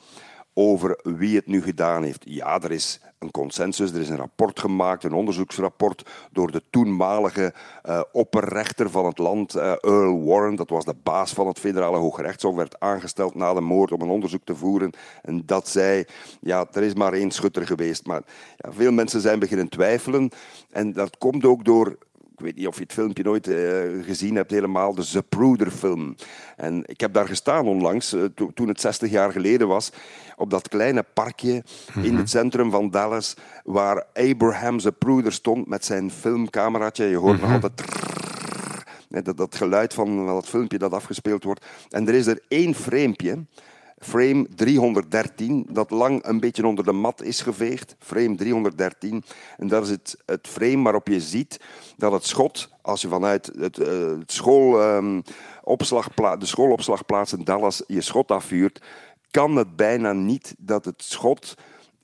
over wie het nu gedaan heeft. Ja, er is een consensus, er is een rapport gemaakt, een onderzoeksrapport door de toenmalige uh, opperrechter van het land, uh, Earl Warren, dat was de baas van het federale hooggerechtshof, werd aangesteld na de moord om een onderzoek te voeren. En dat zei, ja, er is maar één schutter geweest. Maar ja, veel mensen zijn beginnen twijfelen. En dat komt ook door ik weet niet of je het filmpje nooit uh, gezien hebt, helemaal, de Zapruder-film. En ik heb daar gestaan onlangs, uh, to toen het 60 jaar geleden was, op dat kleine parkje mm -hmm. in het centrum van Dallas, waar Abraham Zapruder stond met zijn filmcameraatje. Je hoort mm -hmm. nog altijd... Trrr, dat, dat geluid van dat filmpje dat afgespeeld wordt. En er is er één framepje frame 313, dat lang een beetje onder de mat is geveegd. Frame 313. En dat is het, frame waarop je ziet dat het schot, als je vanuit het, uh, het school, um, de schoolopslagplaats in Dallas je schot afvuurt, kan het bijna niet dat het schot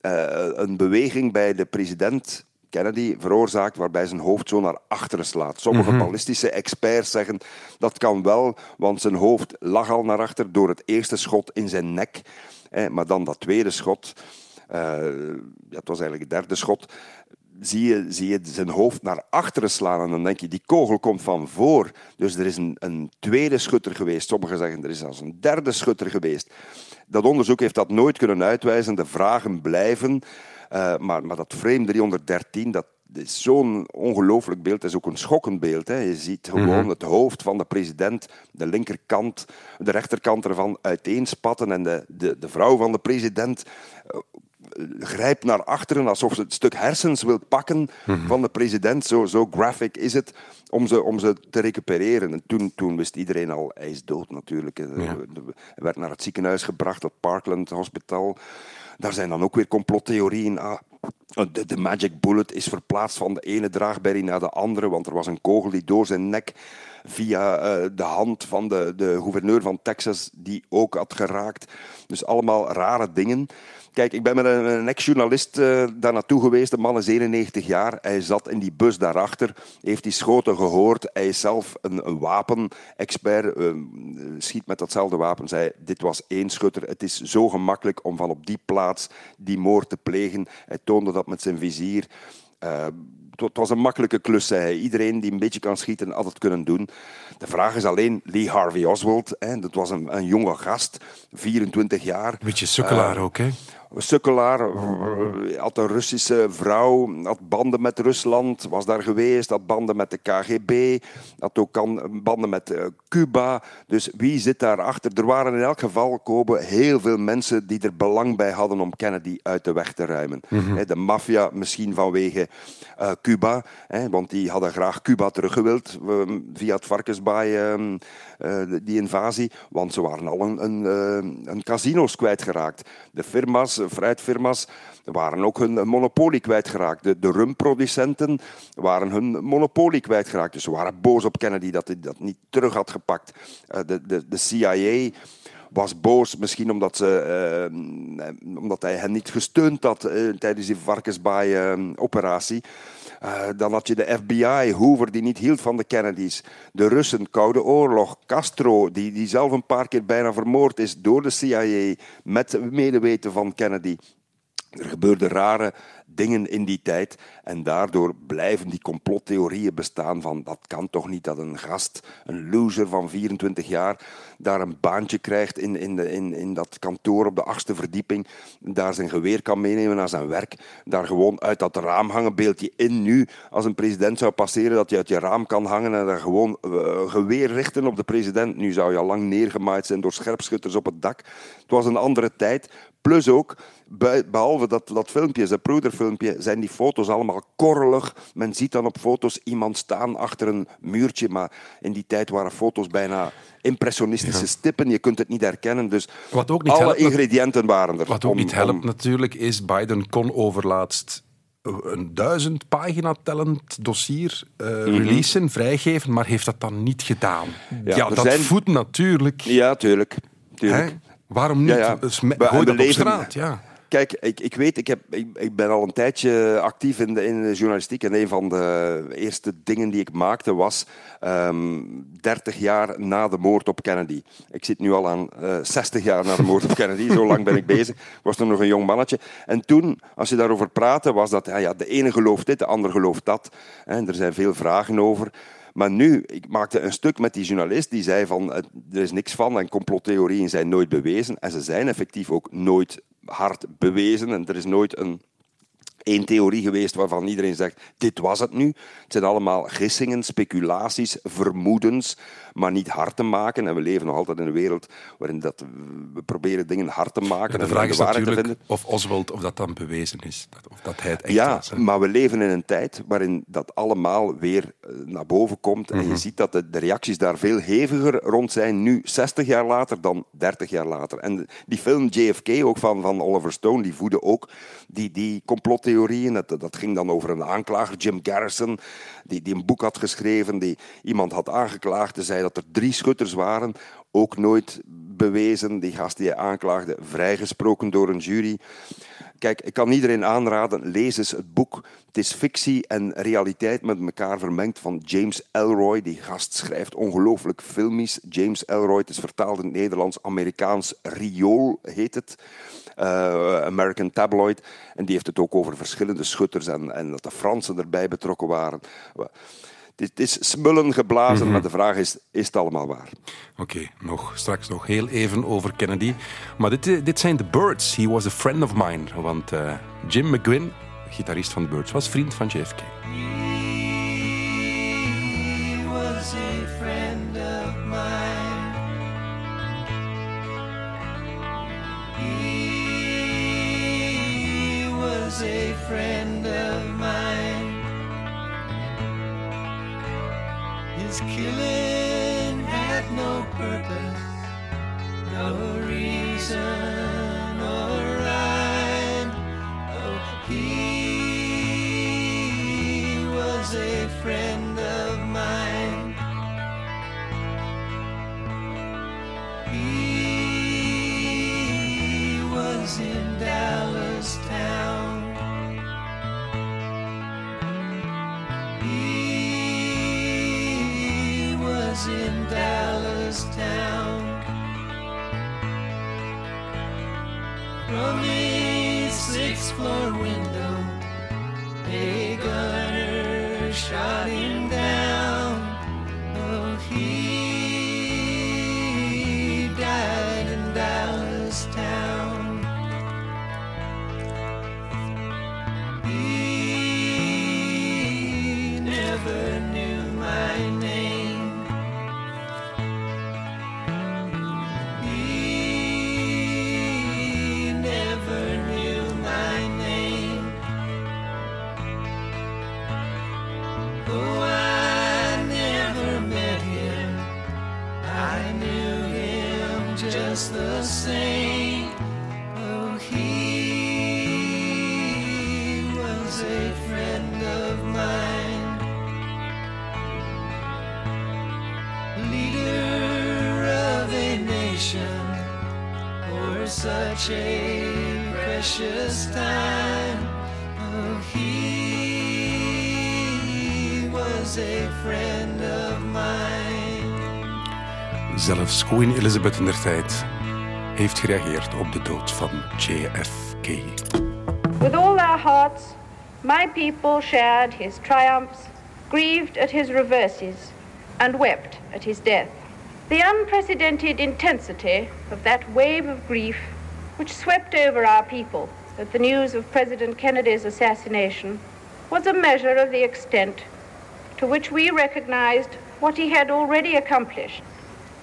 uh, een beweging bij de president Kennedy veroorzaakt waarbij zijn hoofd zo naar achteren slaat. Sommige mm -hmm. ballistische experts zeggen dat kan wel, want zijn hoofd lag al naar achter door het eerste schot in zijn nek. Eh, maar dan dat tweede schot, uh, ja, het was eigenlijk het derde schot, zie je, zie je zijn hoofd naar achteren slaan en dan denk je, die kogel komt van voor. Dus er is een, een tweede schutter geweest. Sommigen zeggen, er is zelfs een derde schutter geweest. Dat onderzoek heeft dat nooit kunnen uitwijzen. De vragen blijven. Uh, maar, maar dat frame 313, dat is zo'n ongelooflijk beeld. Het is ook een schokkend beeld. Hè. Je ziet gewoon mm -hmm. het hoofd van de president, de linkerkant, de rechterkant ervan uiteenspatten. En de, de, de vrouw van de president uh, grijpt naar achteren alsof ze het stuk hersens wil pakken mm -hmm. van de president. Zo, zo graphic is het om ze, om ze te recupereren. En toen, toen wist iedereen al, hij is dood natuurlijk. Ja. Hij werd naar het ziekenhuis gebracht, het Parkland Hospital. Daar zijn dan ook weer complottheorieën. Ah, de, de, magic bullet is verplaatst van de ene draagberry naar de andere, want er was een kogel die door zijn nek via uh, de hand van de, de gouverneur van Texas die ook had geraakt. Dus allemaal rare dingen. Kijk, ik ben met een, een ex-journalist uh, daar naartoe geweest. De man is 91 jaar. Hij zat in die bus daarachter. Heeft die schoten gehoord. Hij is zelf een, een wapenexpert. Uh, schiet met datzelfde wapen. Zei, dit was één schutter. Het is zo gemakkelijk om van op die plaats die moord te plegen. Hij toonde dat met zijn vizier. Uh, het was een makkelijke klus, zei hij. Iedereen die een beetje kan schieten, had het kunnen doen. De vraag is alleen, Lee Harvey Oswald, hè, dat was een, een jonge gast, 24 jaar. Een beetje sukkelaar uh, ook, hè? Sukkelaar, had een Russische vrouw, had banden met Rusland, was daar geweest, had banden met de KGB, had ook banden met uh, Cuba. Dus wie zit daarachter? Er waren in elk geval, Kobe, heel veel mensen die er belang bij hadden om Kennedy uit de weg te ruimen. Mm -hmm. De maffia misschien vanwege uh, Cuba, hè, want die hadden graag Cuba teruggewild uh, via het Varkensbaai, die invasie, want ze waren al een, een, een casino's kwijtgeraakt. De firma's fruitfirma's waren ook hun monopolie kwijtgeraakt. De, de rumproducenten waren hun monopolie kwijtgeraakt. Dus ze waren boos op Kennedy dat hij dat niet terug had gepakt. Uh, de, de, de CIA was boos, misschien omdat, ze, uh, omdat hij hen niet gesteund had uh, tijdens die varkensbaai-operatie. Uh, dan had je de FBI, Hoover, die niet hield van de Kennedys. De Russen, Koude Oorlog. Castro, die, die zelf een paar keer bijna vermoord is door de CIA met medeweten van Kennedy. Er gebeurden rare dingen in die tijd. En daardoor blijven die complottheorieën bestaan van dat kan toch niet dat een gast, een loser van 24 jaar, daar een baantje krijgt in, in, de, in, in dat kantoor op de achtste verdieping, daar zijn geweer kan meenemen naar zijn werk, daar gewoon uit dat raam hangen, beeld je in nu, als een president zou passeren, dat je uit je raam kan hangen en daar gewoon uh, geweer richten op de president. Nu zou je al lang neergemaaid zijn door scherpschutters op het dak. Het was een andere tijd. Plus ook, behalve dat, dat filmpje, dat broederfilmpje, zijn die foto's allemaal korrelig. Men ziet dan op foto's iemand staan achter een muurtje, maar in die tijd waren foto's bijna impressionistische ja. stippen. Je kunt het niet herkennen. Dus wat ook niet alle helpt, ingrediënten waren er. Wat ook om, niet helpt om... natuurlijk is, Biden kon overlaatst een duizend pagina tellend dossier uh, mm -hmm. releasen, vrijgeven, maar heeft dat dan niet gedaan. Ja, ja dat zijn... voedt natuurlijk. Ja, tuurlijk. tuurlijk. Waarom niet? Ja, ja. Dus me, gooi dat op straat, ja. Kijk, ik, ik weet, ik, heb, ik, ik, ben al een tijdje actief in de, in de journalistiek en een van de eerste dingen die ik maakte was um, 30 jaar na de moord op Kennedy. Ik zit nu al aan uh, 60 jaar na de moord op Kennedy, zo lang ben ik bezig. Ik was toen nog een jong mannetje. En toen, als je daarover praatte, was dat ja, ja, de ene gelooft dit, de ander gelooft dat. En er zijn veel vragen over. Maar nu, ik maakte een stuk met die journalist die zei van er is niks van en complottheorieën zijn nooit bewezen. En ze zijn effectief ook nooit hard bewezen en er is nooit een één theorie geweest waarvan iedereen zegt, dit was het nu. Het zijn allemaal gissingen, speculaties, vermoedens, maar niet hard te maken. En we leven nog altijd in een wereld waarin dat we proberen dingen hard te maken. De en vraag is de waarheid natuurlijk te vinden. of Oswald of dat dan bewezen is. Of dat hij het echt ja, was. maar we leven in een tijd waarin dat allemaal weer eh, naar boven komt. En Mhm. je ziet dat de, de reacties daar veel heviger rond zijn nu, 60 jaar later, dan 30 jaar later. En die film JFK, ook van, van Oliver Stone, die voedde ook die, die complottheorieën. Dat, dat ging dan over een aanklager, Jim Garrison, die, die een boek had geschreven, die iemand had aangeklaagd en zei dat er drie schutters waren ook nooit bewezen. Die gast die hij aanklaagde, vrijgesproken door een jury. Kijk, ik kan iedereen aanraden, lees eens het boek. Het is fictie en realiteit met elkaar vermengd van James Elroy. Die gast schrijft ongelooflijk filmisch. James Elroy, het is vertaald in het Nederlands, Amerikaans riool heet het. Uh, American Tabloid. En die heeft het ook over verschillende schutters en, en dat de Fransen erbij betrokken waren. Het is smullen geblazen, Mhm. maar de vraag is, is het allemaal waar? Oké, nog, straks nog heel even over Kennedy. Maar dit, eh, dit zijn de Birds. He was a friend of mine. Want eh, Jim McGuinn, gitarist van de Birds, was vriend van JFK. He was a friend of mine. He was a friend of mine. His killing had no purpose, no reason or rhyme. Oh, he was a friend of mine. He was in Dallas town. Dallas town. From a sixth floor window, a gunner shot friend of mine. Zelfs Queen Elizabeth in der tijd heeft gereageerd op de dood van JFK. With all our hearts, my people shared his triumphs, grieved at his reverses, and wept at his death. The unprecedented intensity of that wave of grief which swept over our people at the news of President Kennedy's assassination was a measure of the extent to which we recognized what he had already accomplished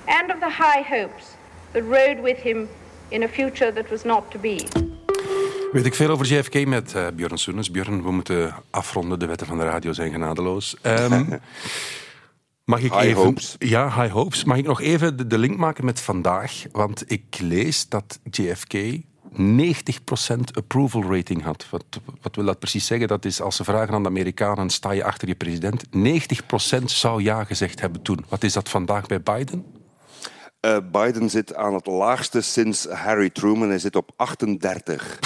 and of the high hopes that rode with him in a future that was not to be. Weet ik veel over JFK met eh, Björn Soenes. Björn, we moeten afronden. De wetten van de radio zijn genadeloos. Ehm, mag ik High even, hopes. Ja, high hopes. Mag ik nog even de, de link maken met vandaag? Want ik lees dat JFK 90% approval rating had. Wat, wat wil dat precies zeggen? Dat is als ze vragen aan de Amerikanen, sta je achter je president? 90% zou ja gezegd hebben toen. Wat is dat vandaag bij Biden? Eh, Biden zit aan het laagste sinds Harry Truman. Hij zit op 38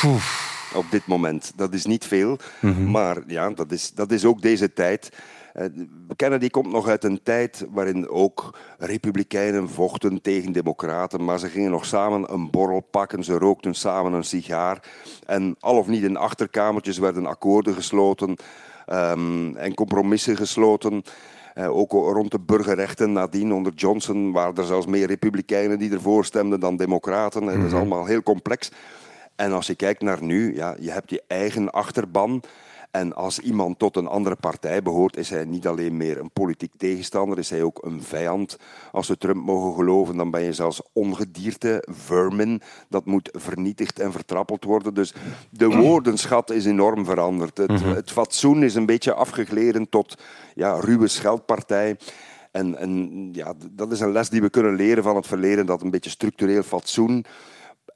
op dit moment. Dat is niet veel, maar ja, dat is, dat is ook deze tijd. Eh, Kennedy komt nog uit een tijd waarin ook republikeinen vochten tegen democraten, maar ze gingen nog samen een borrel pakken, ze rookten samen een sigaar en al of niet in achterkamertjes werden akkoorden gesloten ehm, en compromissen gesloten. Eh, ook rond de burgerrechten nadien onder Johnson waren er zelfs meer republikeinen die ervoor stemden dan democraten. En Dat is allemaal heel complex. En als je kijkt naar nu, ja, je hebt je eigen achterban. En als iemand tot een andere partij behoort, is hij niet alleen meer een politiek tegenstander, is hij ook een vijand. Als we Trump mogen geloven, dan ben je zelfs ongedierte, vermin. Dat moet vernietigd en vertrappeld worden. Dus de woordenschat is enorm veranderd. Het, het fatsoen is een beetje afgegleden tot ja, ruwe scheldpartij. En, en ja, dat is een les die we kunnen leren van het verleden, dat een beetje structureel fatsoen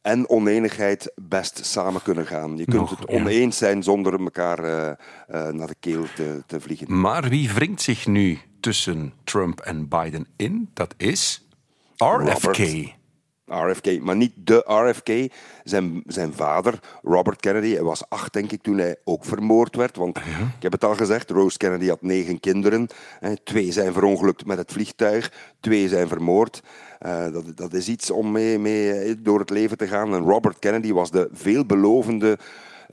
en oneenigheid best samen kunnen gaan. Je kunt Nog, het ja. oneens zijn zonder elkaar eh, eh, naar de keel te, te vliegen. Maar wie wringt zich nu tussen Trump en Biden in? Dat is... RFK. Robert. RFK, maar niet de RFK. Zijn, zijn vader, Robert Kennedy, hij was acht, denk ik, toen hij ook vermoord werd. Want ik heb het al gezegd, Rose Kennedy had negen kinderen. Twee zijn verongelukt met het vliegtuig, twee zijn vermoord. Uh, dat, dat is iets om mee, mee door het leven te gaan. En Robert Kennedy was de veelbelovende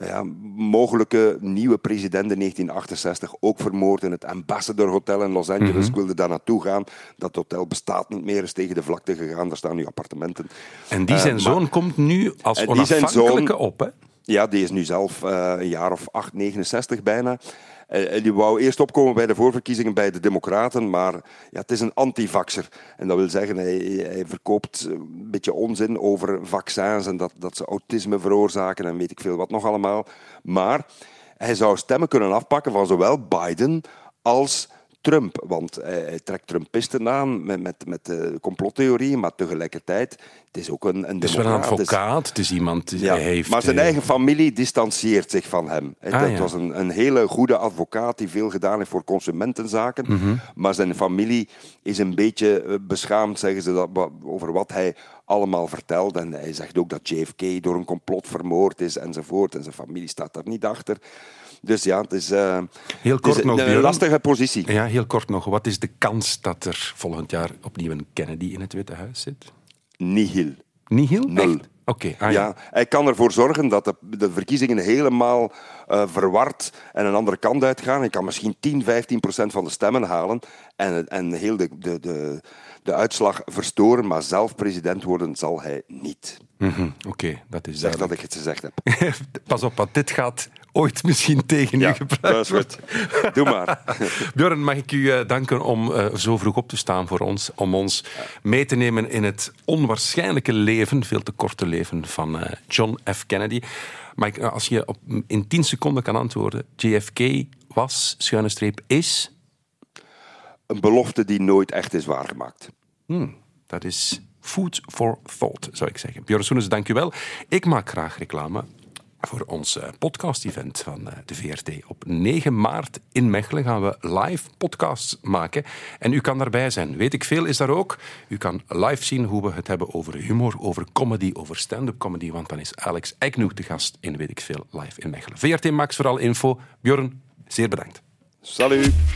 ja, mogelijke nieuwe president in 1968 ook vermoord in het Ambassador Hotel in Los Angeles. Mhm. Ik wilde daar naartoe gaan. Dat hotel bestaat niet meer, is tegen de vlakte gegaan. Daar staan nu appartementen. En die Uh, zijn maar- zoon komt nu als onafhankelijke zoon- op, hè? Ja, die is nu zelf eh, een jaar of 8, 69 bijna. En die wou eerst opkomen bij de voorverkiezingen bij de Democraten, maar ja, het is een antivaxer. En dat wil zeggen, hij, hij verkoopt een beetje onzin over vaccins en dat, dat ze autisme veroorzaken en weet ik veel wat nog allemaal. Maar hij zou stemmen kunnen afpakken van zowel Biden als Trump. Want hij, hij trekt Trumpisten aan met, met, met de complottheorie, maar tegelijkertijd, het is ook een, een Het is wel een. Het is- advocaat, het is iemand die ja, heeft... maar zijn eh, eigen familie distancieert zich van hem. Hè, Ah, dat ja. was een, een hele goede advocaat die veel gedaan heeft voor consumentenzaken. Mhm. Maar zijn familie is een beetje eh, beschaamd, zeggen ze, dat, over wat hij allemaal vertelt. En hij zegt ook dat JFK door een complot vermoord is enzovoort. En zijn familie staat daar niet achter. Dus ja, het is, eh, Heel is kort nog, een, Björn. lastige positie. Ja, heel kort nog. Wat is de kans dat er volgend jaar opnieuw een Kennedy in het Witte Huis zit? Nihil. Nihil? Nul. Echt? Ah, ja. ja. hij kan ervoor zorgen dat de, de verkiezingen helemaal eh, verward en een andere kant uitgaan. Hij kan misschien 10, 15 procent van de stemmen halen en, en heel de, de, de, de uitslag verstoren, maar zelf president worden zal hij niet. Mhm, Oké, dat is Zeg dat duidelijk. ik het gezegd heb. Pas op, want dit gaat ooit misschien tegen Ja, u gebruikt worden. goed. Doe maar. Björn, mag ik u eh, danken om eh, zo vroeg op te staan voor ons. Om ons mee te nemen in het onwaarschijnlijke leven, veel te korte leven van eh, John F. Kennedy. Maar ik, als je op, in 10 seconden kan antwoorden. JFK was, schuine streep, is... Een belofte die nooit echt is waargemaakt. Hmm, dat is food for thought, zou ik zeggen. Björn Soenes, dank u wel. Ik maak graag reclame voor ons eh, podcast-event van eh, de VRT. Op 9 maart in Mechelen gaan we live podcasts maken. En u kan daarbij zijn. Weet ik veel is daar ook. U kan live zien hoe we het hebben over humor, over comedy, over stand-up comedy. Want dan is Alex Eiknoek de gast in Weet ik veel live in Mechelen. VRT Max voor al info. Björn, zeer bedankt. Salut.